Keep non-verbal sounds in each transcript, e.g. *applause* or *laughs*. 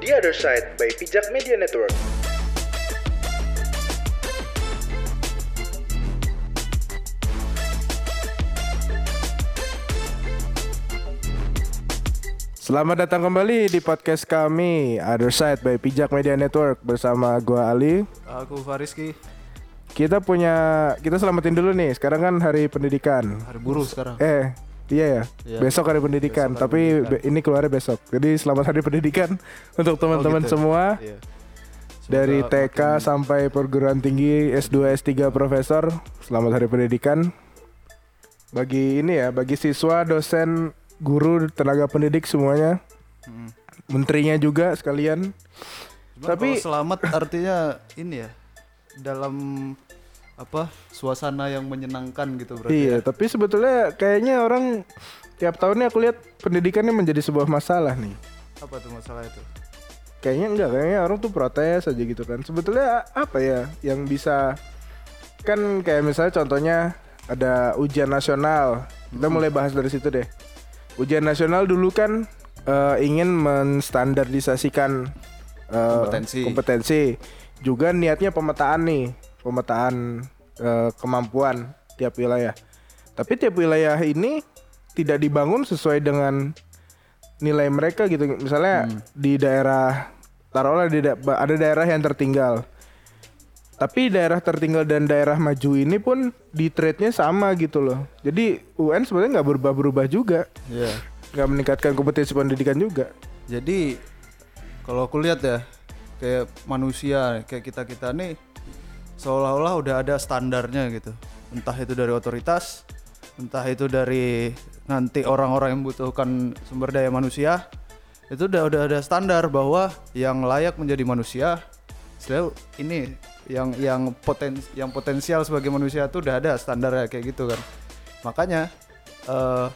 The Other Side by Pijak Media Network. Selamat datang kembali di podcast kami Other Side by Pijak Media Network bersama gua Ali. Aku Fariski, Kita punya kita selamatin dulu nih. Sekarang kan hari pendidikan. hari buruh sekarang. Eh, iya ya. Iya. Besok hari pendidikan, Besok hari tapi pendidikan. ini keluarnya besok. Jadi selamat hari pendidikan *laughs* untuk teman-teman Oh, gitu. semua Iya. dari TK makin- sampai perguruan tinggi S2 S3 profesor. Selamat hari pendidikan. Bagi ini ya, bagi siswa, dosen, guru, tenaga pendidik semuanya. Menterinya juga sekalian. Cuman Tapi- selamat artinya ini ya dalam apa suasana yang menyenangkan gitu berarti. Iya, ya. tapi sebetulnya kayaknya orang tiap tahunnya aku lihat pendidikannya menjadi sebuah masalah nih. Apa tuh masalah itu? Kayaknya enggak, kayaknya orang tuh protes aja gitu kan. Sebetulnya apa ya yang bisa kan kayak misalnya contohnya ada ujian nasional. Kita mulai bahas dari situ deh. Ujian nasional dulu kan eh, ingin menstandardisasikan eh, Kompetensi. kompetensi. Juga niatnya pemetaan nih, pemetaan eh, kemampuan tiap wilayah. Tapi tiap wilayah ini tidak dibangun sesuai dengan nilai mereka gitu. Misalnya di daerah taruhlah di da- ada daerah yang tertinggal. Tapi daerah tertinggal dan daerah maju ini pun di trade-nya sama gitu loh. Jadi UN sebenarnya nggak berubah-berubah juga, Iya. nggak meningkatkan kompetensi pendidikan juga. Jadi kalau aku lihat ya kayak manusia kayak kita kita nih seolah-olah udah ada standarnya gitu. Entah itu dari otoritas, entah itu dari nanti orang-orang yang membutuhkan sumber daya manusia, itu udah udah ada standar bahwa yang layak menjadi manusia, selalu ini yang yang poten yang potensial sebagai manusia tuh udah ada standarnya kayak gitu kan. Makanya eh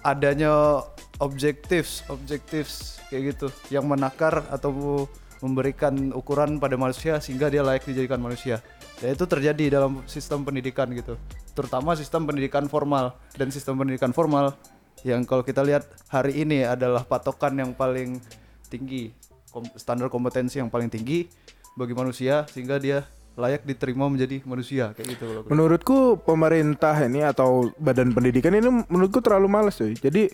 adanya objektif objektif kayak gitu yang menakar atau memberikan ukuran pada manusia sehingga dia layak dijadikan manusia dan itu terjadi dalam sistem pendidikan gitu terutama sistem pendidikan formal dan sistem pendidikan formal yang kalau kita lihat hari ini adalah patokan yang paling tinggi standar kompetensi yang paling tinggi bagi manusia sehingga dia layak diterima menjadi manusia kayak gitu lihat. Menurutku pemerintah ini atau badan pendidikan ini menurutku terlalu males cuy. Jadi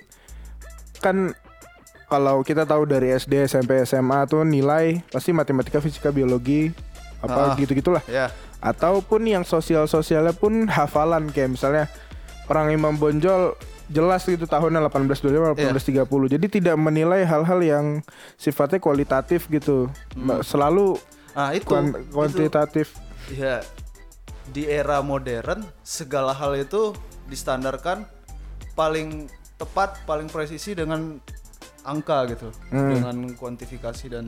kan kalau kita tahu dari SD, SMP, SMA tuh nilai pasti matematika, fisika, biologi apa Ah. gitu-gitulah. ya Ataupun yang sosial-sosialnya pun hafalan kayak misalnya orang Imam Bonjol jelas gitu tahunnya 1825 1830. Jadi tidak menilai hal-hal yang sifatnya kualitatif gitu. Mbak, Selalu nah itu kuan- itu- kuantitatif. Ya, di era modern segala hal itu distandarkan paling tepat, paling presisi dengan angka gitu, Hmm. dengan kuantifikasi dan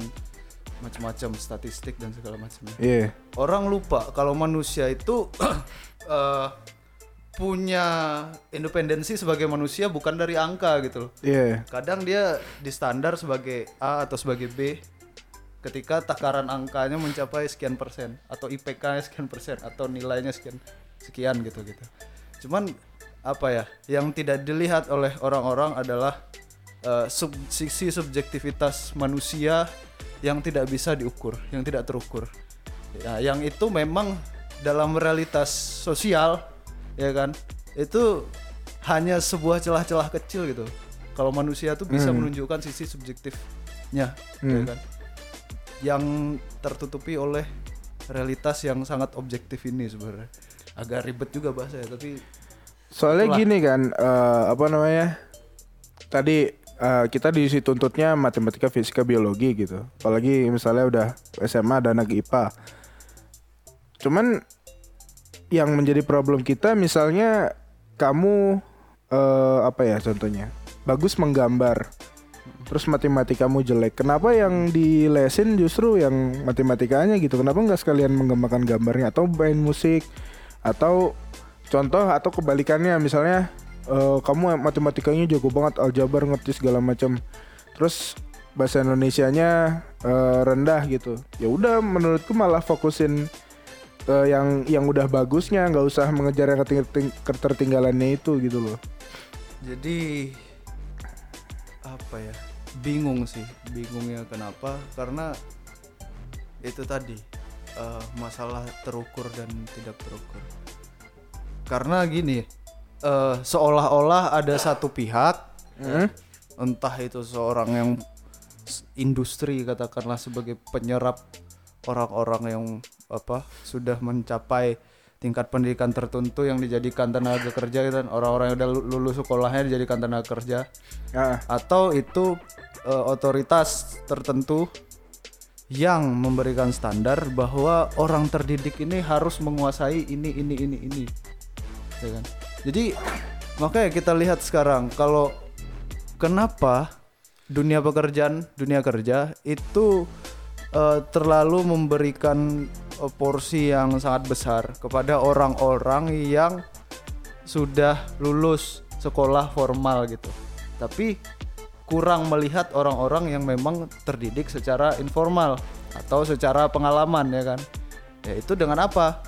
macam-macam statistik dan segala macamnya. Iya. Orang lupa kalau manusia itu *clears throat* eh, punya independensi sebagai manusia bukan dari angka gitu loh. Iya. Kadang dia distandar sebagai A atau sebagai B ketika takaran angkanya mencapai sekian persen atau IPK-nya sekian persen atau nilainya sekian sekian gitu gitu. Cuman apa ya yang tidak dilihat oleh orang-orang adalah eh, sub, sisi subjektivitas manusia yang tidak bisa diukur, yang tidak terukur. Ya, yang itu memang dalam realitas sosial ya kan itu hanya sebuah celah-celah kecil gitu. Kalau manusia tuh bisa menunjukkan sisi subjektifnya, ya kan? Yang tertutupi oleh realitas yang sangat objektif ini sebenarnya. Agak ribet juga bahasa ya, tapi Soalnya gini kan, eh, apa namanya? Tadi eh, kita diisi tuntutnya matematika, fisika, biologi gitu. Apalagi misalnya udah SMA dan anak IPA. Cuman yang menjadi problem kita misalnya kamu eh, apa ya contohnya? Bagus menggambar. Terus matematikamu jelek. Kenapa yang dilesin justru yang matematikanya gitu? Kenapa nggak sekalian menggambarkan gambarnya atau main musik atau contoh atau kebalikannya misalnya eh, kamu matematikanya jago banget aljabar ngerti segala macam. Terus bahasa Indonesianya eh, rendah gitu. Ya udah menurutku malah fokusin eh, yang yang udah bagusnya nggak usah mengejar yang keting- ketertinggalannya itu gitu loh. Jadi apa ya? Bingung sih bingungnya kenapa? Karena itu tadi eh, masalah terukur dan tidak terukur. Karena gini eh, seolah-olah ada satu pihak entah itu seorang yang industri katakanlah sebagai penyerap orang-orang yang apa sudah mencapai tingkat pendidikan tertentu yang dijadikan tenaga kerja kan orang-orang yang udah lu- lulus sekolahnya dijadikan tenaga kerja. Ah, atau itu eh, otoritas tertentu yang memberikan standar bahwa orang terdidik ini harus menguasai ini ini ini ini. Ya kan jadi makanya kita lihat sekarang kalau kenapa dunia pekerjaan dunia kerja itu eh, terlalu memberikan eh, porsi yang sangat besar kepada orang-orang yang sudah lulus sekolah formal gitu. Tapi kurang melihat orang-orang yang memang terdidik secara informal atau secara pengalaman ya kan? Ya itu dengan apa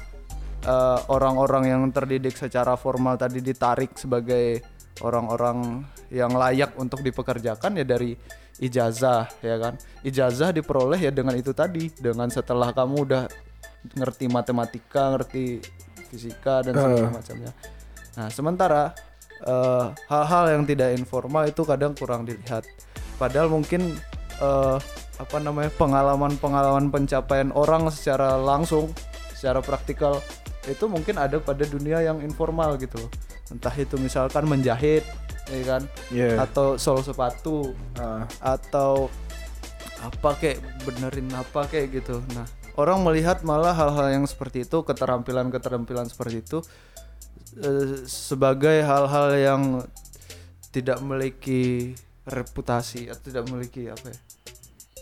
Eh, orang-orang yang terdidik secara formal tadi ditarik sebagai orang-orang yang layak untuk dipekerjakan ya dari ijazah ya kan? Ijazah diperoleh ya dengan itu tadi dengan setelah kamu udah ngerti matematika ngerti fisika dan segala macamnya. Nah sementara eh, hal-hal yang tidak informal itu kadang kurang dilihat. Padahal mungkin eh, apa namanya pengalaman-pengalaman pencapaian orang secara langsung secara praktikal itu mungkin ada pada dunia yang informal gitu. Entah itu misalkan menjahit ya kan? Iya. atau sol sepatu. Ah. atau apa kayak benerin apa kayak gitu. Nah orang melihat malah hal-hal yang seperti itu keterampilan-keterampilan seperti itu eh, sebagai hal-hal yang tidak memiliki reputasi atau tidak memiliki apa ya?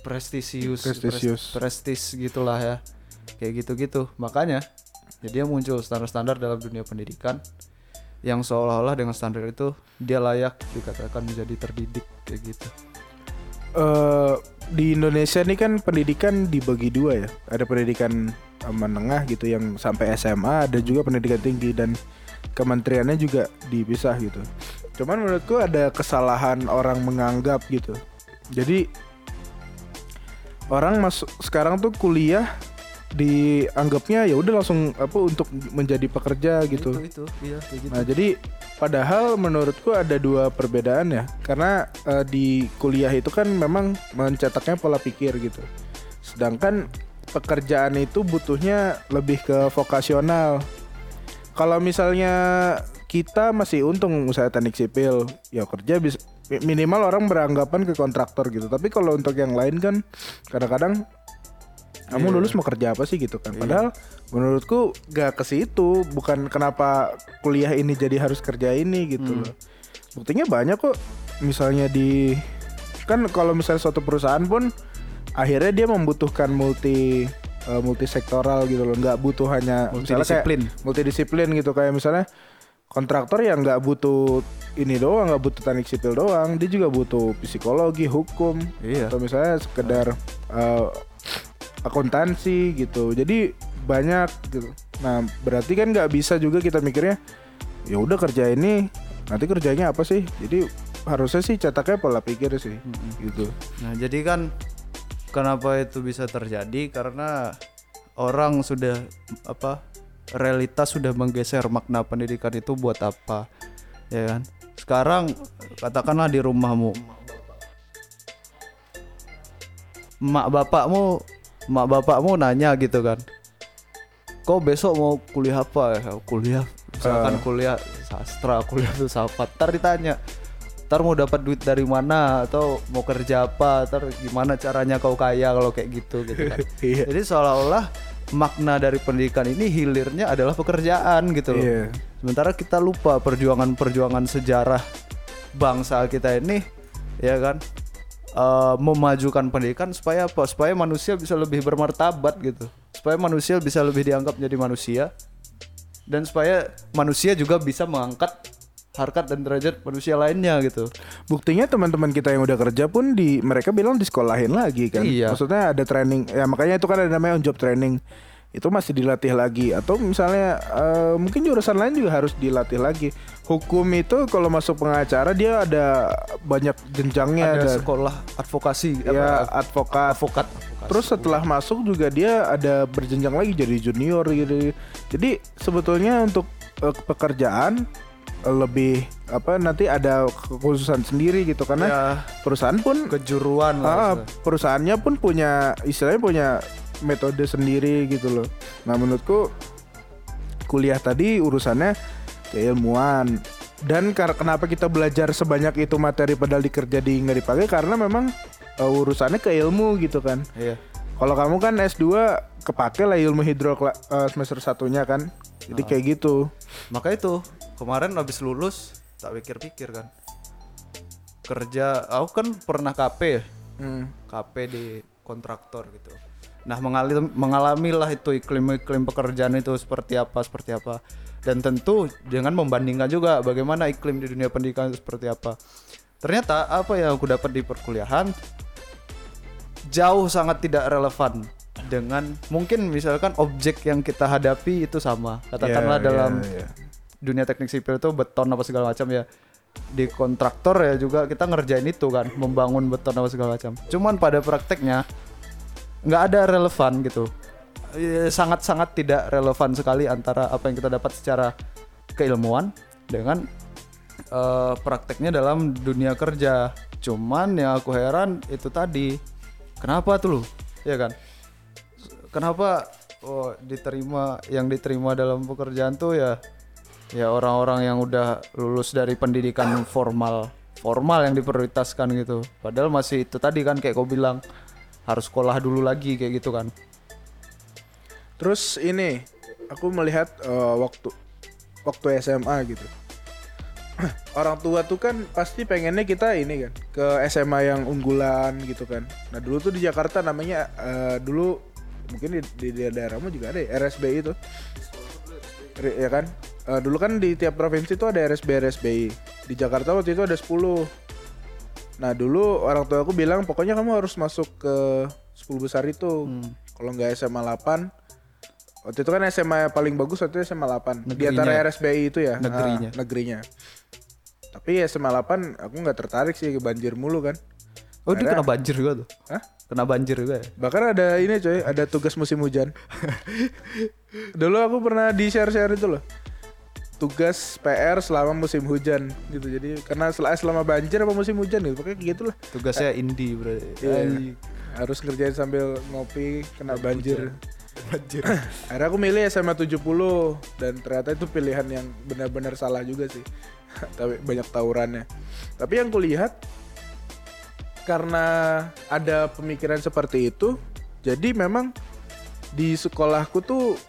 Prestisius Prestisius. pres- prestis gitulah ya. Kayak gitu-gitu. Makanya jadi muncul standar-standar dalam dunia pendidikan yang seolah-olah dengan standar itu dia layak dikatakan menjadi terdidik kayak gitu eh di Indonesia nih kan pendidikan dibagi dua ya. Ada pendidikan menengah gitu yang sampai SMA, ada juga pendidikan tinggi dan kementeriannya juga dipisah gitu. Cuman menurutku ada kesalahan orang menganggap gitu. Jadi orang masuk sekarang tuh kuliah dianggapnya ya udah langsung apa untuk menjadi pekerja gitu. itu itu iya gitu Nah, jadi padahal menurutku ada dua perbedaan ya. Karena eh, di kuliah itu kan memang mencetaknya pola pikir gitu. Sedangkan pekerjaan itu butuhnya lebih ke vokasional. Kalau misalnya kita masih untung usaha teknik sipil, ya kerja bisa minimal orang beranggapan ke kontraktor gitu. Tapi kalau untuk yang lain kan kadang-kadang kamu lulus mau kerja apa sih gitu kan? Padahal menurutku gak ke situ. Bukan kenapa kuliah ini jadi harus kerja ini gitu loh. Buktinya banyak kok. Misalnya di kan kalau misalnya suatu perusahaan pun akhirnya dia membutuhkan multi eh, multisektoral gitu loh. Nggak butuh hanya kayak Multidisiplin. multidisiplin gitu. Kayak misalnya kontraktor yang nggak butuh ini doang nggak butuh teknik sipil doang. Dia juga butuh psikologi hukum. Iya. atau misalnya sekedar eh, akuntansi gitu. Jadi banyak gitu. Nah berarti kan nggak bisa juga kita mikirnya ya udah kerja ini nanti kerjanya apa sih? Jadi harusnya sih cetaknya pola pikir sih gitu. Nah, jadi kan kenapa itu bisa terjadi? Karena orang sudah apa realitas sudah menggeser makna pendidikan itu buat apa ya kan? Sekarang katakanlah di rumahmu mak bapakmu mak bapakmu nanya gitu kan. Kau besok mau kuliah apa? Ya kuliah. Misalkan kuliah sastra kuliah filsafat. Ntar ditanya ntar mau dapat duit dari mana? Atau mau kerja apa? Ntar gimana caranya kau kaya kalau kayak gitu? Gitu kan. *laughs* Iya. jadi seolah-olah makna dari pendidikan ini hilirnya adalah pekerjaan gitu loh. Iya. sementara kita lupa perjuangan-perjuangan sejarah bangsa kita ini ya kan eh, memajukan pendidikan supaya apa? Supaya manusia bisa lebih bermartabat gitu. Supaya manusia bisa lebih dianggap menjadi manusia. Dan supaya manusia juga bisa mengangkat harkat dan derajat manusia lainnya gitu. Buktinya teman-teman kita yang udah kerja pun di mereka bilang disekolahin lagi kan. Iya. maksudnya ada training ya makanya itu kan ada namanya on job training itu masih dilatih lagi. Atau misalnya eh, mungkin jurusan lain juga harus dilatih lagi. Hukum itu kalau masuk pengacara dia ada banyak jenjangnya ada ada sekolah advokasi ya apa, advokat. Advokat, advokasi. Terus setelah masuk juga dia ada berjenjang lagi jadi junior gitu. Jadi sebetulnya untuk eh, pekerjaan eh, lebih apa nanti ada kekhususan sendiri gitu. Karena ya perusahaan pun kejuruan lah ah, perusahaannya pun punya istilahnya punya metode sendiri gitu loh. Nah menurutku kuliah tadi urusannya keilmuan dan kenapa kita belajar sebanyak itu materi padahal di kerja di nggak dipakai karena memang eh, urusannya ke ilmu gitu kan. iya Kalau kamu kan S2 kepake lah ilmu hidro semester satunya kan. Jadi kayak gitu. maka itu kemarin habis lulus tak pikir-pikir kan kerja aku kan pernah KP ya Hmm. KP di kontraktor gitu nah mengalami mengalami lah itu iklim-iklim pekerjaan itu seperti apa seperti apa. Dan tentu dengan membandingkan juga bagaimana iklim di dunia pendidikan itu seperti apa. Ternyata apa yang aku dapat di perkuliahan jauh sangat tidak relevan dengan mungkin misalkan objek yang kita hadapi itu sama. Katakanlah Iya, dalam iya, iya. dunia teknik sipil itu beton apa segala macam ya. Di kontraktor ya juga kita ngerjain itu kan membangun beton apa segala macam. Cuman pada prakteknya nggak ada relevan gitu. Eh, sangat-sangat tidak relevan sekali antara apa yang kita dapat secara keilmuan dengan eh, prakteknya dalam dunia kerja. Cuman yang aku heran itu tadi kenapa tuh lu? Ya kan? Kenapa oh, diterima yang diterima dalam pekerjaan tuh ya ya orang-orang yang udah lulus dari pendidikan formal formal yang diprioritaskan gitu. Padahal masih itu tadi kan kayak kau bilang harus sekolah dulu lagi kayak gitu kan Terus ini aku melihat eh, waktu waktu SMA gitu. *clears throat* Orang tua tuh kan pasti pengennya kita ini kan ke SMA yang unggulan gitu kan. Nah dulu tuh di Jakarta namanya eh, dulu mungkin di, di, di daerahmu juga ada ya, RSBI itu. Ya kan? Eh, dulu kan di tiap provinsi tuh ada RSBI RSBI. Di Jakarta waktu itu ada 10. Nah dulu orang tua aku bilang pokoknya kamu harus masuk ke 10 besar itu. Kalau nggak SMA 8 Waktu itu kan SMA paling bagus waktu itu SMA 8 Di antara RSBI itu ya? Negerinya. Ah, Negerinya. Tapi SMA 8 aku nggak tertarik sih ke banjir mulu kan. Oh dia kena banjir juga tuh? Hah? kena banjir juga ya? Bahkan ada ini coy Ada tugas musim hujan. *laughs* Dulu aku pernah di share-share itu loh Tugas PR selama musim hujan gitu. Jadi karena sel- selama banjir apa musim hujan gitu. Pokoknya gitu lah tugasnya indie berarti Iya. Ay, Harus ngerjain sambil ngopi Kena banjir. Banjir. *laughs* Akhirnya aku milih SMA 70 dan ternyata itu pilihan yang benar-benar salah juga sih. *laughs* Tapi banyak tawurannya. Tapi yang kulihat karena ada pemikiran seperti itu, jadi memang di sekolahku tuh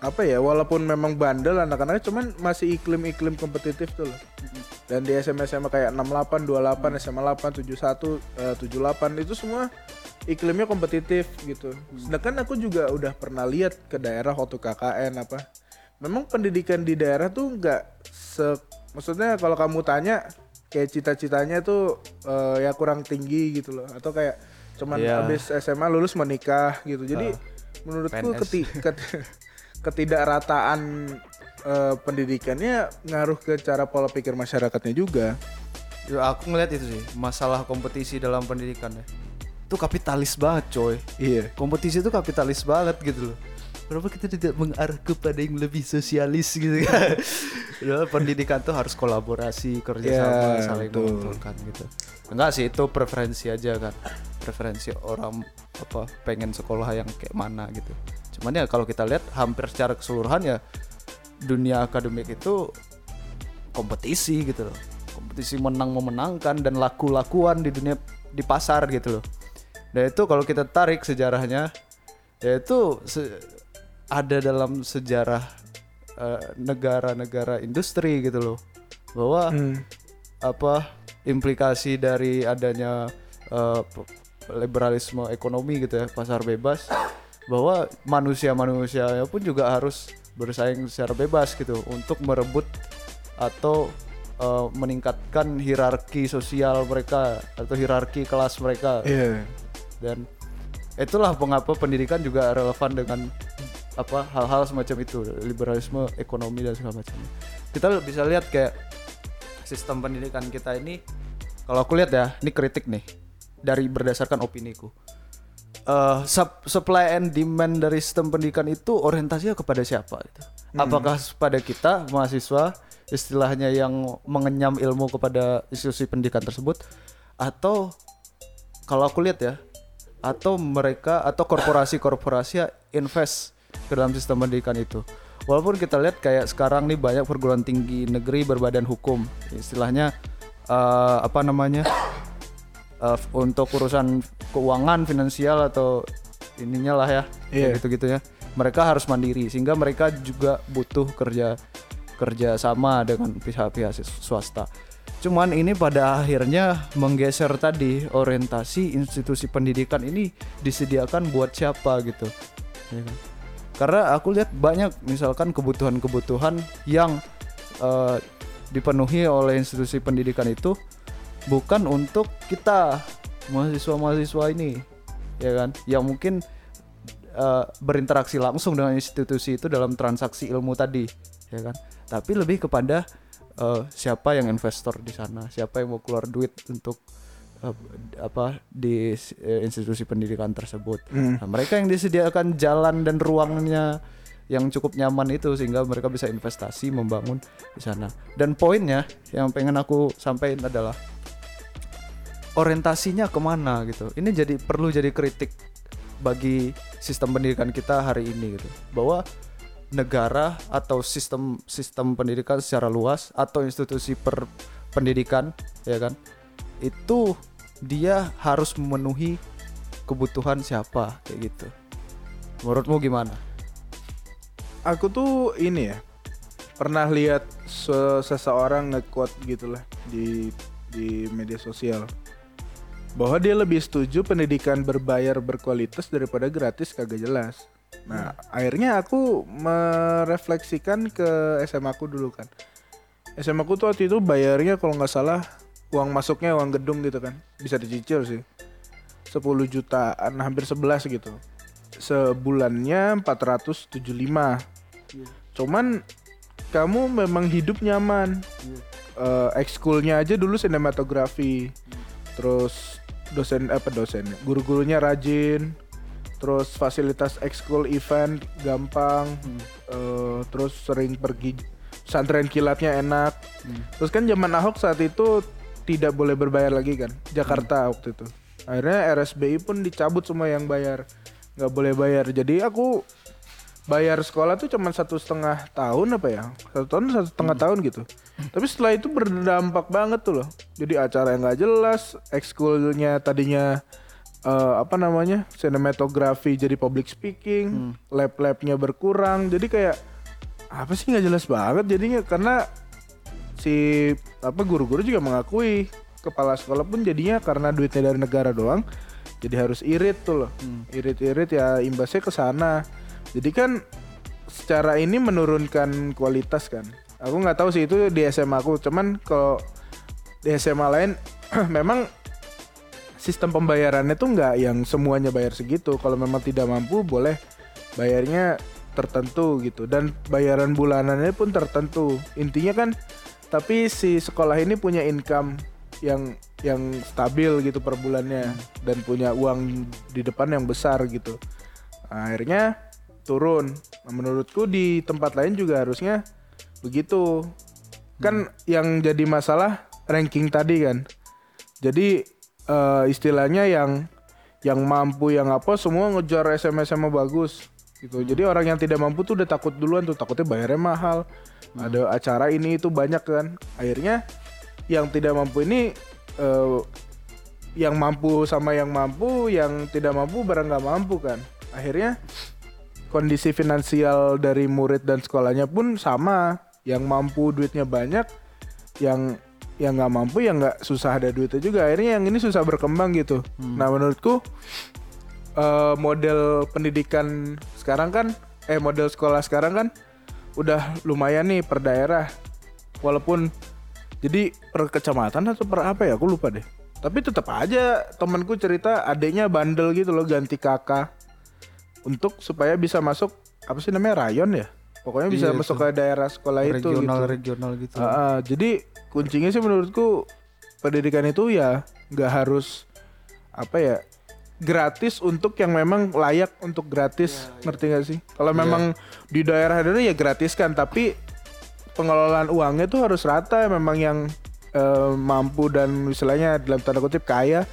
apa ya, walaupun memang bandel anak-anaknya cuman masih iklim-iklim kompetitif tuh loh. Dan di SMA SMA kayak 68, 28, SMA 8, 71, eh, 78 itu semua iklimnya kompetitif gitu. Sedangkan aku juga udah pernah lihat ke daerah waktu KKN apa. Memang pendidikan di daerah tuh nggak se maksudnya kalau kamu tanya kayak cita-citanya tuh eh, ya kurang tinggi gitu loh atau kayak cuman Iya. habis SMA lulus menikah gitu. Jadi menurutku PNS. *laughs* keti- ket- ketidakrataan eh, pendidikannya ngaruh ke cara pola pikir masyarakatnya juga. ya aku ngeliat itu sih masalah kompetisi dalam pendidikan ya. Itu kapitalis banget coy. Iya. kompetisi itu kapitalis banget gitu loh. Kenapa kita tidak mengarah kepada yang lebih sosialis gitu kan? Padahal *laughs* pendidikan tuh harus kolaborasi kerjasama Ya, saling betul. menguntungkan gitu. Enggak sih itu preferensi aja kan. Preferensi orang apa pengen sekolah yang kayak mana gitu cuman ya kalau kita lihat hampir secara keseluruhan ya dunia akademik itu kompetisi gitu loh. Kompetisi menang memenangkan dan laku-lakuan di dunia di pasar gitu loh. Dan itu kalau kita tarik sejarahnya ya itu se- ada dalam sejarah eh, negara-negara industri gitu loh. Bahwa Hmm. apa implikasi dari adanya pe- liberalisme ekonomi gitu ya pasar bebas bahwa manusia-manusia pun juga harus bersaing secara bebas gitu untuk merebut atau eh, meningkatkan hierarki sosial mereka atau hierarki kelas mereka. Iya. dan itulah mengapa pendidikan juga relevan dengan apa hal-hal semacam itu liberalisme ekonomi dan segala macam. Kita bisa lihat kayak sistem pendidikan kita ini kalau aku lihat ya ini kritik nih dari berdasarkan opiniku uh, sup- supply and demand dari sistem pendidikan itu orientasinya kepada siapa gitu. Apakah pada kita mahasiswa istilahnya yang mengenyam ilmu kepada institusi pendidikan tersebut atau kalau aku lihat ya atau mereka atau korporasi-korporasi invest ke dalam sistem pendidikan itu. Walaupun kita lihat kayak sekarang nih banyak perguruan tinggi negeri berbadan hukum, istilahnya uh, apa namanya uh, untuk urusan keuangan finansial atau ininya lah ya Iya. gitu gitu ya mereka harus mandiri sehingga mereka juga butuh kerja kerja sama dengan pihak-pihak swasta cuman ini pada akhirnya menggeser tadi orientasi institusi pendidikan ini disediakan buat siapa gitu ya kan? karena aku lihat banyak misalkan kebutuhan-kebutuhan yang eh, dipenuhi oleh institusi pendidikan itu bukan untuk kita mahasiswa-mahasiswa ini ya kan? Yang mungkin eh, berinteraksi langsung dengan institusi itu dalam transaksi ilmu tadi ya kan? Tapi lebih kepada eh, siapa yang investor di sana siapa yang mau keluar duit untuk eh, apa di institusi pendidikan tersebut. Nah, mereka yang disediakan jalan dan ruangnya yang cukup nyaman itu sehingga mereka bisa investasi membangun di sana. Dan poinnya yang pengen aku sampaikan adalah orientasinya ke mana gitu. Ini jadi perlu jadi kritik bagi sistem pendidikan kita hari ini gitu. Bahwa negara atau sistem sistem pendidikan secara luas atau institusi per pendidikan ya kan itu dia harus memenuhi kebutuhan siapa kayak gitu. Menurutmu gimana? Aku tuh ini ya pernah lihat se- seseorang nge-quote gitulah di di media sosial bahwa dia lebih setuju pendidikan berbayar berkualitas daripada gratis kagak jelas. Nah, akhirnya aku merefleksikan ke SMA aku dulu kan. SMA aku tuh waktu itu bayarnya kalau nggak salah uang masuknya uang gedung gitu kan. Bisa dicicil sih. 10 jutaan, hampir 11 gitu. Sebulannya 475. Cuman kamu memang hidup nyaman. Eh, ekskulnya aja dulu sinematografi. Terus dosen apa dosen guru-gurunya rajin terus fasilitas ekskul event gampang eh, terus sering pergi pesantren kilatnya enak. Terus kan zaman Ahok saat itu tidak boleh berbayar lagi kan Jakarta waktu itu. Akhirnya RSBI pun dicabut semua yang bayar nggak boleh bayar. Jadi aku bayar sekolah tuh cuma satu setengah tahun apa ya? Satu tahun satu setengah tahun gitu. Tapi setelah itu berdampak banget tuh loh. Jadi acara yang nggak jelas ekskulnya tadinya eh, apa namanya sinematografi jadi public speaking lab-labnya berkurang. Jadi kayak apa sih nggak jelas banget jadinya? Karena si apa guru-guru juga mengakui kepala sekolah pun jadinya karena duitnya dari negara doang jadi harus irit tuh loh. Irit-irit ya imbasnya ke sana jadi kan secara ini menurunkan kualitas kan. Aku nggak tahu sih itu di SMA aku. Cuman kalau di SMA lain *clears throat* memang sistem pembayarannya tuh nggak yang semuanya bayar segitu. Kalau memang tidak mampu boleh bayarnya tertentu gitu. Dan bayaran bulanannya pun tertentu. Intinya kan tapi si sekolah ini punya income yang yang stabil gitu per bulannya. Dan punya uang di depan yang besar gitu. Akhirnya turun nah, menurutku di tempat lain juga harusnya begitu kan yang jadi masalah ranking tadi kan jadi eh, istilahnya yang yang mampu yang apa semua ngejar SMS sama bagus gitu. Jadi orang yang tidak mampu tuh udah takut duluan tuh takutnya bayarnya mahal. Ada acara ini itu banyak kan. Akhirnya yang tidak mampu ini eh, yang mampu sama yang mampu, yang tidak mampu barang nggak mampu kan. Akhirnya kondisi finansial dari murid dan sekolahnya pun sama. Yang mampu duitnya banyak, yang yang nggak mampu yang nggak susah ada duitnya juga. Akhirnya yang ini susah berkembang gitu. Nah menurutku eh, model pendidikan sekarang kan eh model sekolah sekarang kan udah lumayan nih per daerah. Walaupun jadi per kecamatan atau per apa ya? Aku lupa deh. Tapi tetap aja temanku cerita adiknya bandel gitu loh ganti kakak untuk supaya bisa masuk apa sih namanya rayon ya? Pokoknya bisa Iya, masuk itu. ke daerah sekolah itu regional gitu. Regional gitu. Ah, ah, jadi kuncinya sih menurutku pendidikan itu ya nggak harus apa ya gratis untuk yang memang layak untuk gratis ngerti gak sih? Kalau memang di daerah daerah ya gratis kan tapi pengelolaan uangnya tuh harus rata memang yang eh, mampu dan istilahnya dalam tanda kutip kaya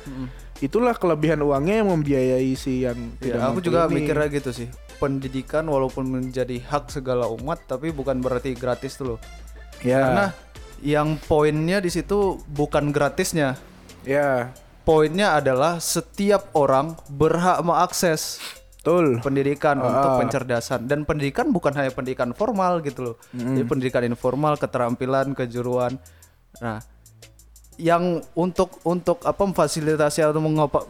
itulah kelebihan uangnya yang membiayai si yang Ya, tidak aku juga ini. mikirnya gitu sih. Pendidikan walaupun menjadi hak segala umat, tapi bukan berarti gratis tuh loh. ya Karena yang poinnya di situ bukan gratisnya. ya Poinnya adalah setiap orang berhak mengakses betul pendidikan Ah, untuk pencerdasan dan pendidikan bukan hanya pendidikan formal gitu loh. Jadi pendidikan informal, keterampilan, kejuruan. Nah, yang untuk untuk apa memfasilitasi atau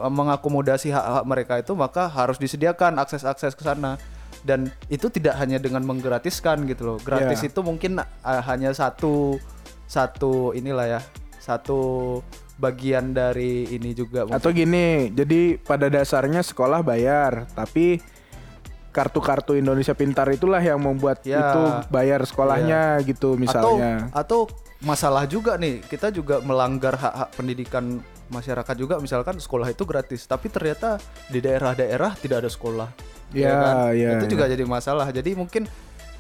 mengakomodasi hak-hak mereka itu maka harus disediakan akses-akses ke sana dan itu tidak hanya dengan menggratiskan gitu loh. Gratis Ya. itu mungkin ah, hanya satu satu inilah ya, satu bagian dari ini juga mungkin. Atau gini, jadi pada dasarnya sekolah bayar, tapi kartu-kartu Indonesia Pintar itulah yang membuat Ya. itu bayar sekolahnya gitu misalnya. Atau atau masalah juga nih, kita juga melanggar hak-hak pendidikan masyarakat juga misalkan sekolah itu gratis, tapi ternyata di daerah-daerah tidak ada sekolah. Ya, ya, Itu juga jadi masalah. Jadi mungkin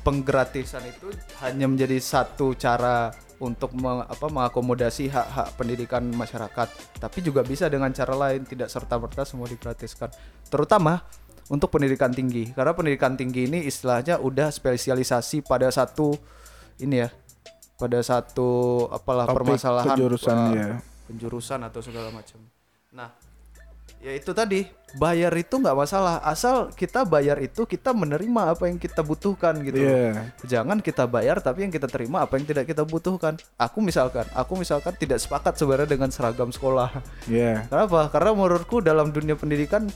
penggratisan itu hanya menjadi satu cara untuk meng- apa mengakomodasi hak-hak pendidikan masyarakat, tapi juga bisa dengan cara lain tidak serta-merta semua digratiskan. Terutama untuk pendidikan tinggi. Karena pendidikan tinggi ini istilahnya udah spesialisasi pada satu ini ya, pada satu apalah Topik, permasalahan penjurusan, uh, ya. penjurusan atau segala macam. Nah, ya itu tadi bayar itu nggak masalah asal kita bayar itu kita menerima apa yang kita butuhkan gitu. Iya. jangan kita bayar tapi yang kita terima apa yang tidak kita butuhkan aku misalkan aku misalkan tidak sepakat sebenarnya dengan seragam sekolah Iya. kenapa karena menurutku dalam dunia pendidikan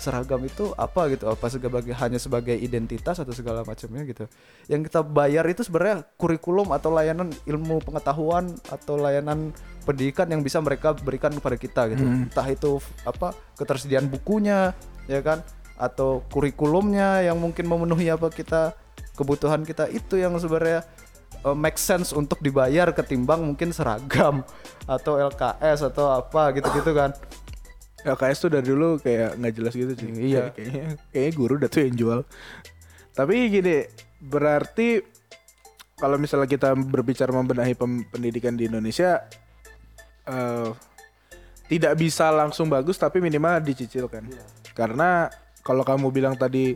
seragam itu apa gitu apa sebagai hanya sebagai identitas atau segala macamnya gitu. Yang kita bayar itu sebenarnya kurikulum atau layanan ilmu pengetahuan atau layanan pendidikan yang bisa mereka berikan kepada kita gitu. Entah itu apa ketersediaan bukunya ya kan atau kurikulumnya yang mungkin memenuhi apa kita kebutuhan kita itu yang sebenarnya uh, make sense untuk dibayar ketimbang mungkin seragam atau LKS atau apa gitu-gitu kan LKS tuh dari dulu kayak nggak jelas gitu sih. Iya. Kayak- Kayaknya, kayaknya guru udah tuh yang jual. Tapi gini, berarti kalau misalnya kita berbicara membenahi pendidikan di Indonesia, eh, tidak bisa langsung bagus tapi minimal dicicilkan. Karena kalau kamu bilang tadi,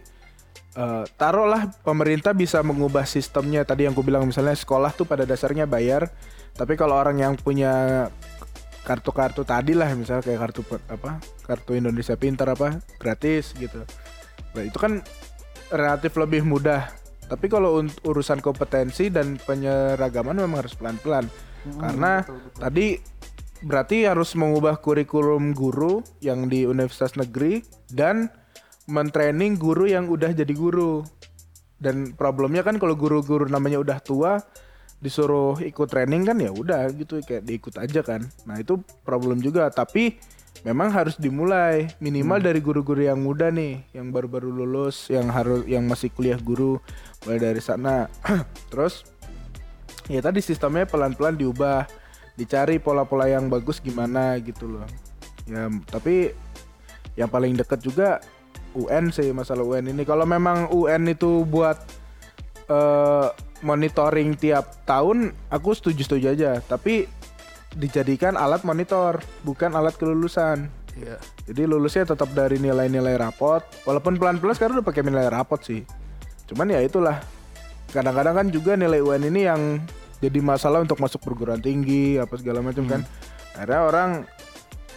eh, taruhlah pemerintah bisa mengubah sistemnya. Tadi yang aku bilang misalnya sekolah tuh pada dasarnya bayar, tapi kalau orang yang punya kartu-kartu tadi lah misalnya kayak kartu apa kartu Indonesia Pintar apa gratis gitu. Nah, itu kan relatif lebih mudah. Tapi kalau urusan kompetensi dan penyeragaman memang harus pelan-pelan. Karena tadi berarti harus mengubah kurikulum guru yang di universitas negeri dan mentraining guru yang udah jadi guru. Dan problemnya kan kalau guru-guru namanya udah tua disuruh ikut training kan ya udah gitu kayak diikut aja kan. Nah itu problem juga. Tapi memang harus dimulai. Minimal dari guru-guru yang muda nih yang baru-baru lulus yang harus yang masih kuliah guru mulai dari sana. *clears throat* Terus ya tadi sistemnya pelan-pelan diubah. Dicari pola-pola yang bagus gimana gitu loh. Ya tapi yang paling deket juga UN sih masalah UN ini. Kalau memang UN itu buat eh, monitoring tiap tahun aku setuju-setuju aja. Tapi dijadikan alat monitor bukan alat kelulusan. Iya. jadi lulusnya tetap dari nilai-nilai rapot. Walaupun pelan-pelan sekarang udah pakai nilai rapot sih. Cuman ya itulah. Kadang-kadang kan juga nilai UN ini yang jadi masalah untuk masuk perguruan tinggi apa segala macam kan. Akhirnya orang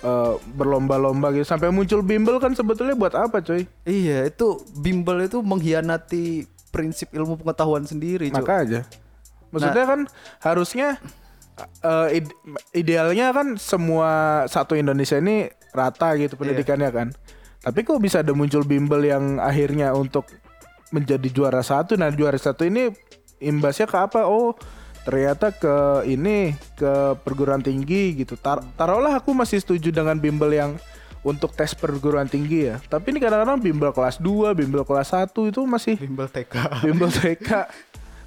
eh, berlomba-lomba gitu. Sampai muncul bimbel kan sebetulnya buat apa coy? Iya, itu bimbel itu mengkhianati prinsip ilmu pengetahuan sendiri, Cuk. maka aja. Maksudnya kan harusnya eh, ide- idealnya kan semua satu Indonesia ini rata gitu pendidikannya kan. Tapi kok bisa ada muncul bimbel yang akhirnya untuk menjadi juara satu? Nah juara satu ini imbasnya ke apa? Oh ternyata ke ini ke perguruan tinggi gitu. Tar- taruhlah aku masih setuju dengan bimbel yang untuk tes perguruan tinggi ya. Tapi ini kadang-kadang bimbel kelas 2, bimbel kelas 1 itu masih bimbel TK bimbel *laughs* TK.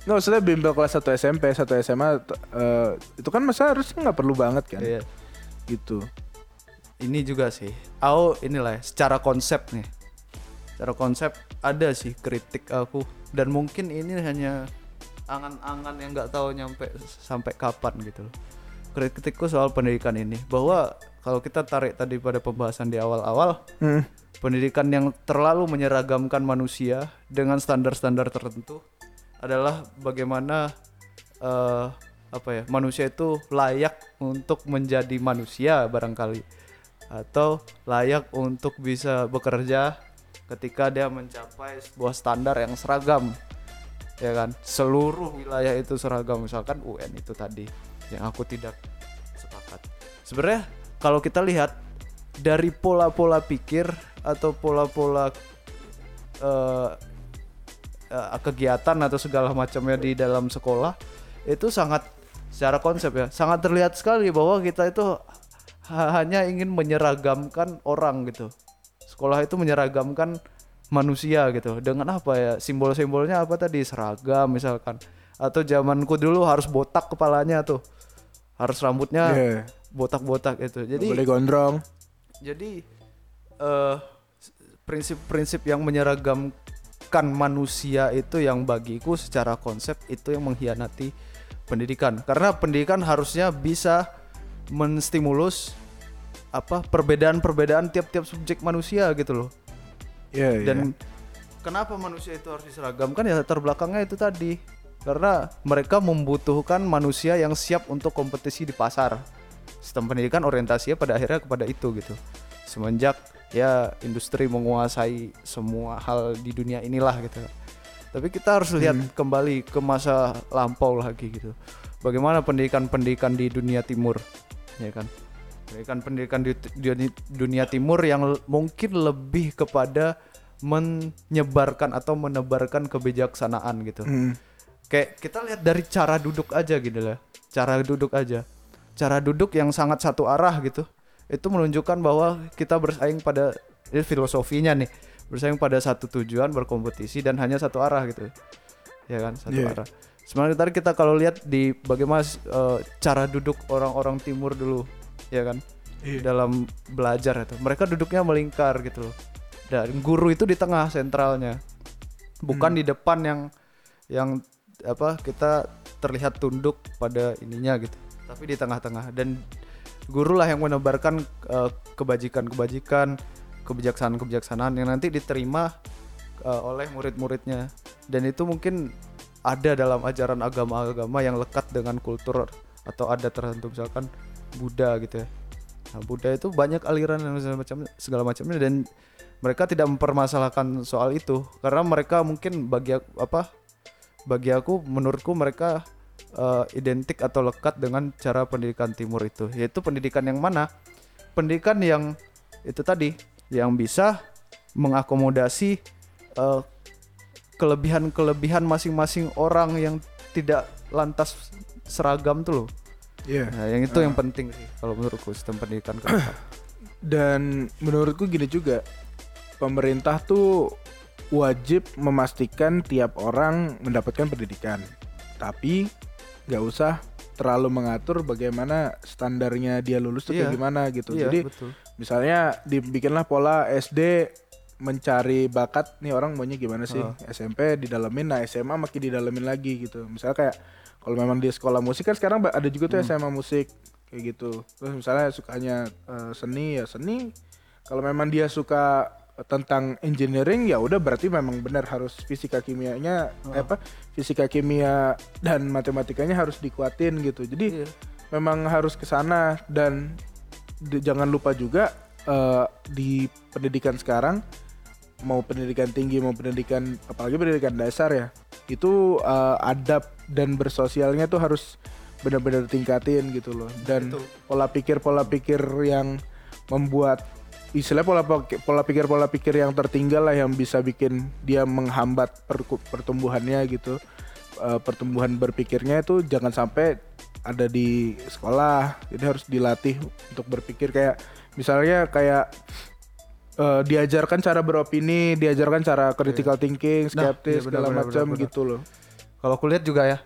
Nggak maksudnya bimbel kelas 1 SMP, 1 SMA t- eh, itu kan masa harusnya nggak perlu banget kan. Iya. Gitu. ini juga sih aku inilah ya, secara konsep nih secara konsep ada sih kritik aku dan mungkin ini hanya angan-angan yang nggak tahu nyampe sampai kapan gitu loh kritikku soal pendidikan ini bahwa kalau kita tarik tadi pada pembahasan di awal-awal Hmm. pendidikan yang terlalu menyeragamkan manusia dengan standar-standar tertentu adalah bagaimana eh, apa ya manusia itu layak untuk menjadi manusia barangkali. Atau layak untuk bisa bekerja ketika dia mencapai sebuah standar yang seragam ya kan? Seluruh wilayah itu seragam misalkan UN itu tadi yang aku tidak sepakat. Sebenarnya kalau kita lihat dari pola-pola pikir atau pola-pola eh, eh, kegiatan atau segala macamnya di dalam sekolah itu sangat secara konsep ya sangat terlihat sekali bahwa kita itu ha- hanya ingin menyeragamkan orang gitu. Sekolah itu menyeragamkan manusia gitu. Dengan apa ya? Simbol-simbolnya apa tadi? Seragam misalkan. Atau zamanku dulu harus botak kepalanya tuh. Harus rambutnya Iya. Botak-botak itu jadi Boleh gondrong. jadi eh, prinsip-prinsip yang menyeragamkan manusia itu yang bagiku secara konsep itu yang mengkhianati pendidikan. Karena pendidikan harusnya bisa menstimulus apa perbedaan-perbedaan tiap-tiap subjek manusia gitu loh. Iya, iya. Dan kenapa manusia itu harus diseragamkan ya latar belakangnya itu tadi. Karena mereka membutuhkan manusia yang siap untuk kompetisi di pasar. Sistem pendidikan orientasinya pada akhirnya kepada itu gitu. Semenjak ya industri menguasai semua hal di dunia inilah gitu. Tapi kita harus lihat kembali ke masa lampau lagi gitu. Bagaimana pendidikan-pendidikan di dunia timur, ya kan? Pendidikan-pendidikan di, di dunia timur yang mungkin lebih kepada menyebarkan atau menebarkan kebijaksanaan gitu. Hmm. Kayak kita lihat dari cara duduk aja gitu lah. Cara duduk aja. Cara duduk yang sangat satu arah gitu. Itu menunjukkan bahwa kita bersaing pada ini filosofinya nih. Bersaing pada satu tujuan berkompetisi dan hanya satu arah gitu. Ya kan, satu Iya. arah. Sebenarnya tadi kita kalau lihat di bagaimana eh, cara duduk orang-orang timur dulu, ya kan? Iya. Dalam belajar itu. Mereka duduknya melingkar gitu loh. Dan guru itu di tengah sentralnya. Bukan di depan yang yang apa kita terlihat tunduk pada ininya gitu tapi di tengah-tengah. Dan guru lah yang menebarkan eh, kebajikan-kebajikan kebijaksanaan-kebijaksanaan yang nanti diterima eh, oleh murid-muridnya. Dan itu mungkin ada dalam ajaran agama-agama yang lekat dengan kultur atau adat tertentu misalkan Buddha gitu ya. Nah Buddha itu banyak aliran dan segala macam segala macamnya dan mereka tidak mempermasalahkan soal itu. Karena mereka mungkin bagi apa bagi aku menurutku mereka eh, identik atau lekat dengan cara pendidikan timur itu yaitu pendidikan yang mana pendidikan yang itu tadi yang bisa mengakomodasi eh, kelebihan-kelebihan masing-masing orang yang tidak lantas seragam tuh loh Iya. nah yang itu yang penting sih kalau menurutku sistem pendidikan. *clears throat* Dan menurutku gini juga, pemerintah tuh wajib memastikan tiap orang mendapatkan pendidikan. Tapi nggak usah terlalu mengatur bagaimana standarnya dia lulus tuh kayak Iya. gimana gitu. iya Jadi betul misalnya dibikinlah pola SD mencari bakat nih orang maunya gimana sih Oh. SMP didalemin nah SMA makin didalemin lagi gitu misalnya kayak kalau memang di sekolah musik kan sekarang ada juga tuh SMA musik kayak gitu terus misalnya sukanya eh, seni ya seni kalau memang dia suka tentang engineering ya udah berarti memang benar harus fisika kimianya eh, apa fisika kimia dan matematikanya harus dikuatin gitu jadi Iya. memang harus ke sana dan di- jangan lupa juga eh, di pendidikan sekarang mau pendidikan tinggi mau pendidikan apalagi pendidikan dasar ya itu eh, adab dan bersosialnya tuh harus benar-benar tingkatin gitu loh dan Betul. pola pikir pola pikir yang membuat istilah pola pola pikir pola pikir yang tertinggal lah yang bisa bikin dia menghambat perku- pertumbuhannya gitu. Eh, pertumbuhan berpikirnya itu jangan sampai ada di sekolah jadi harus dilatih untuk berpikir kayak Misalnya kayak eh, diajarkan cara beropini, diajarkan cara critical thinking, Nah, skeptis iya, benar, segala benar, macam gitu loh. Kalau aku lihat juga ya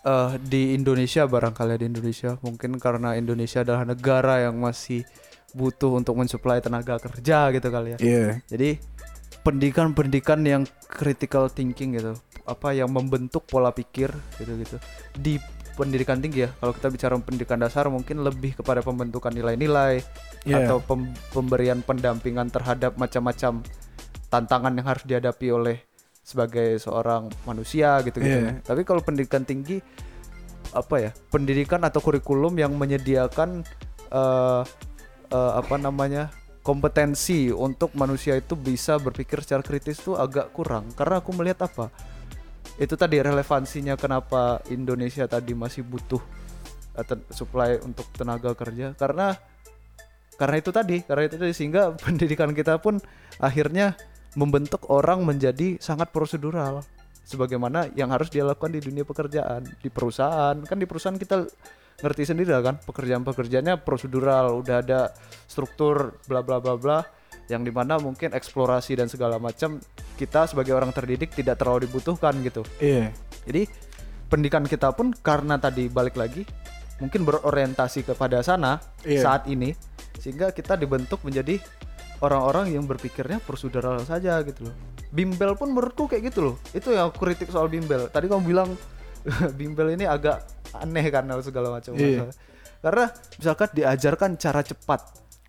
eh di Indonesia barangkali di Indonesia mungkin karena Indonesia adalah negara yang masih butuh untuk mensuplai tenaga kerja gitu kali ya. Iya. Jadi pendidikan-pendidikan yang critical thinking gitu, apa yang membentuk pola pikir gitu-gitu di pendidikan tinggi ya. Kalau kita bicara pendidikan dasar mungkin lebih kepada pembentukan nilai-nilai Iya. atau pem- pemberian pendampingan terhadap macam-macam tantangan yang harus dihadapi oleh sebagai seorang manusia gitu-gitu. Iya. Tapi kalau pendidikan tinggi apa ya? Pendidikan atau kurikulum yang menyediakan eh eh, apa namanya? kompetensi untuk manusia itu bisa berpikir secara kritis tuh agak kurang. Karena aku melihat apa? Itu tadi relevansinya kenapa Indonesia tadi masih butuh ten- supply untuk tenaga kerja. Karena karena itu tadi karena itu tadi. Sehingga *laughs* pendidikan kita pun akhirnya membentuk orang menjadi sangat prosedural. Sebagaimana yang harus dia lakukan di dunia pekerjaan di perusahaan. Kan di perusahaan kita ngerti sendiri lah kan pekerjaan-pekerjaannya prosedural udah ada struktur bla bla bla bla yang di mana mungkin eksplorasi dan segala macam kita sebagai orang terdidik tidak terlalu dibutuhkan gitu Iya. jadi pendidikan kita pun karena tadi balik lagi mungkin berorientasi kepada sana Iya. saat ini sehingga kita dibentuk menjadi orang-orang yang berpikirnya prosedural saja gitu loh. Bimbel pun menurutku kayak gitu loh. Itu yang aku kritik soal bimbel. Tadi kamu bilang *laughs* bimbel ini agak aneh karena segala macam Iya. masalah. Karena misalkan diajarkan cara cepat.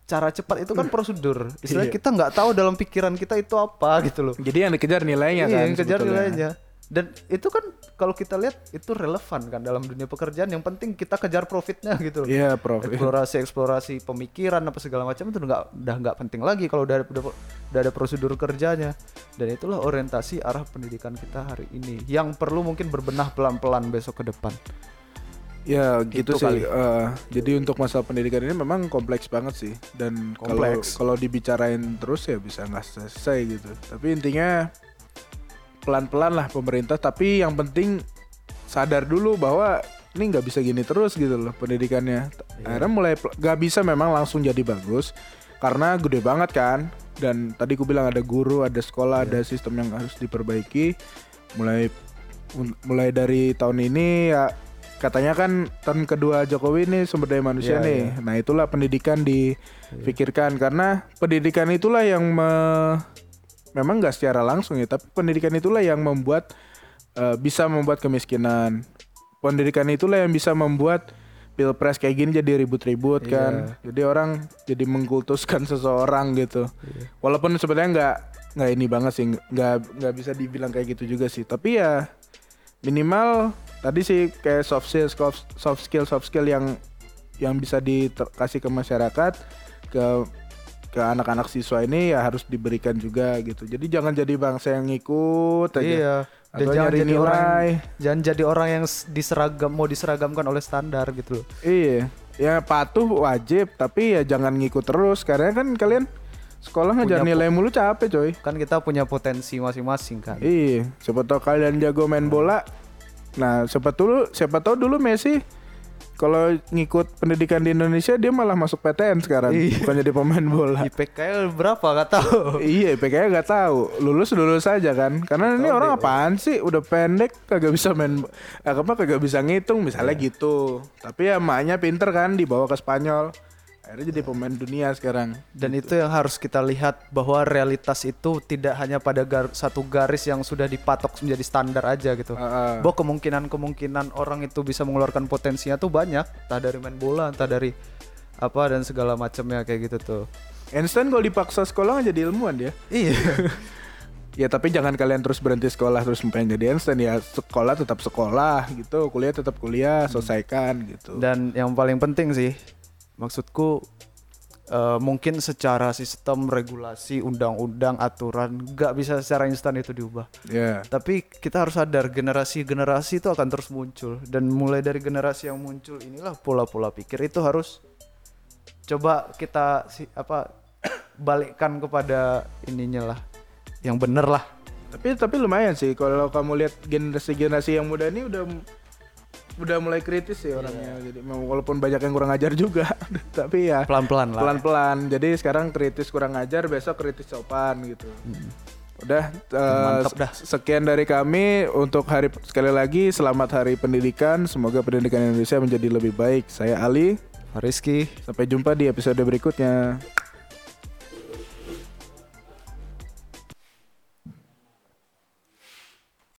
Cara cepat itu kan prosedur. Istilahnya Iya. kita nggak tahu dalam pikiran kita itu apa gitu loh. Jadi yang dikejar nilainya Iya, kan. yang kejar sebetulnya. nilainya. Dan itu kan kalau kita lihat itu relevan kan dalam dunia pekerjaan. Yang penting kita kejar profitnya gitu. loh. Iya, Prof. Eksplorasi eksplorasi pemikiran apa segala macam itu nggak udah nggak penting lagi kalau udah, udah udah ada prosedur kerjanya. Dan itulah orientasi arah pendidikan kita hari ini yang perlu mungkin berbenah pelan-pelan besok ke depan. Ya gitu Itu sih. kali. Eh, jadi untuk masalah pendidikan ini memang kompleks banget sih. Dan kalau kalau dibicarain terus ya bisa nggak selesai gitu. Tapi intinya pelan-pelan lah pemerintah. Tapi yang penting sadar dulu bahwa ini nggak bisa gini terus gitu loh pendidikannya. Akhirnya mulai nggak bisa memang langsung jadi bagus karena gede banget kan. Dan tadi aku bilang ada guru, ada sekolah, ada sistem yang harus diperbaiki. Mulai mulai dari tahun ini ya katanya kan tahun kedua Jokowi ini sumber daya manusia Iya, nih. Nah, itulah pendidikan dipikirkan karena pendidikan itulah yang me- memang nggak secara langsung ya, tapi pendidikan itulah yang membuat eh, bisa membuat kemiskinan. Pendidikan itulah yang bisa membuat pilpres kayak gini jadi ribut-ribut Iya. kan. Jadi orang jadi mengkultuskan *laughs* seseorang gitu. Walaupun sebenarnya nggak nggak ini banget sih, nggak nggak bisa dibilang kayak gitu juga sih. Tapi ya minimal tadi sih kayak soft skill soft, skill soft skill yang yang bisa dikasih ke masyarakat ke ke anak-anak siswa ini ya harus diberikan juga gitu. Jadi jangan jadi bangsa yang ngikut aja. Iya. Dan Atau jangan jadi orang nilai. jangan jadi orang yang diseragam mau diseragamkan oleh standar gitu loh. Iya. Ya patuh wajib, tapi ya jangan ngikut terus karena kan kalian sekolah Punya nilai mulu capek coy. Kan kita punya potensi masing-masing kan. Iya, siapa tahu kalian jago main bola. Nah, siapa dulu siapa tahu dulu Messi kalau ngikut pendidikan di Indonesia dia malah masuk PTN sekarang, Iya. bukan jadi pemain bola. IPK berapa gak tahu. iya, IPK-nya nggak tahu. Lulus lulus saja kan. Karena ini Tahu orang deh. apaan sih? Udah pendek kagak bisa main eh, apa kagak bisa ngitung misalnya Iya. gitu. Tapi ya emaknya pinter kan dibawa ke Spanyol. Akhirnya jadi pemain dunia sekarang. Dan itu yang harus kita lihat bahwa realitas itu tidak hanya pada gar- satu garis yang sudah dipatok menjadi standar aja gitu. Heeh. Bahwa kemungkinan-kemungkinan orang itu bisa mengeluarkan potensinya tuh banyak, entah dari main bola, entah dari apa dan segala macamnya kayak gitu tuh. Einstein kalau dipaksa sekolah nggak jadi ilmuwan dia. Iya. *laughs* Ya tapi jangan kalian terus berhenti sekolah terus pengen jadi Einstein ya sekolah tetap sekolah gitu kuliah tetap kuliah selesaikan gitu. Dan yang paling penting sih, maksudku eh, mungkin secara sistem regulasi, undang-undang, aturan, nggak bisa secara instan itu diubah. Ya Tapi kita harus sadar generasi-generasi itu akan terus muncul. Dan mulai dari generasi yang muncul inilah pola-pola pikir. Itu harus coba kita si apa *coughs* balikkan kepada ininya lah. Yang bener lah. tapi tapi lumayan sih. Kalau kamu lihat generasi generasi yang muda ini udah udah mulai kritis sih orangnya. Jadi memang walaupun banyak yang kurang ajar juga, *laughs* tapi ya Pelan-pelan lah. pelan-pelan. Jadi sekarang kritis kurang ajar, besok kritis sopan gitu. Udah eh, Mantap dah. sekian dari kami untuk hari sekali lagi selamat hari pendidikan. Semoga pendidikan Indonesia menjadi lebih baik. Saya Ali. Rizky. Sampai jumpa di episode berikutnya.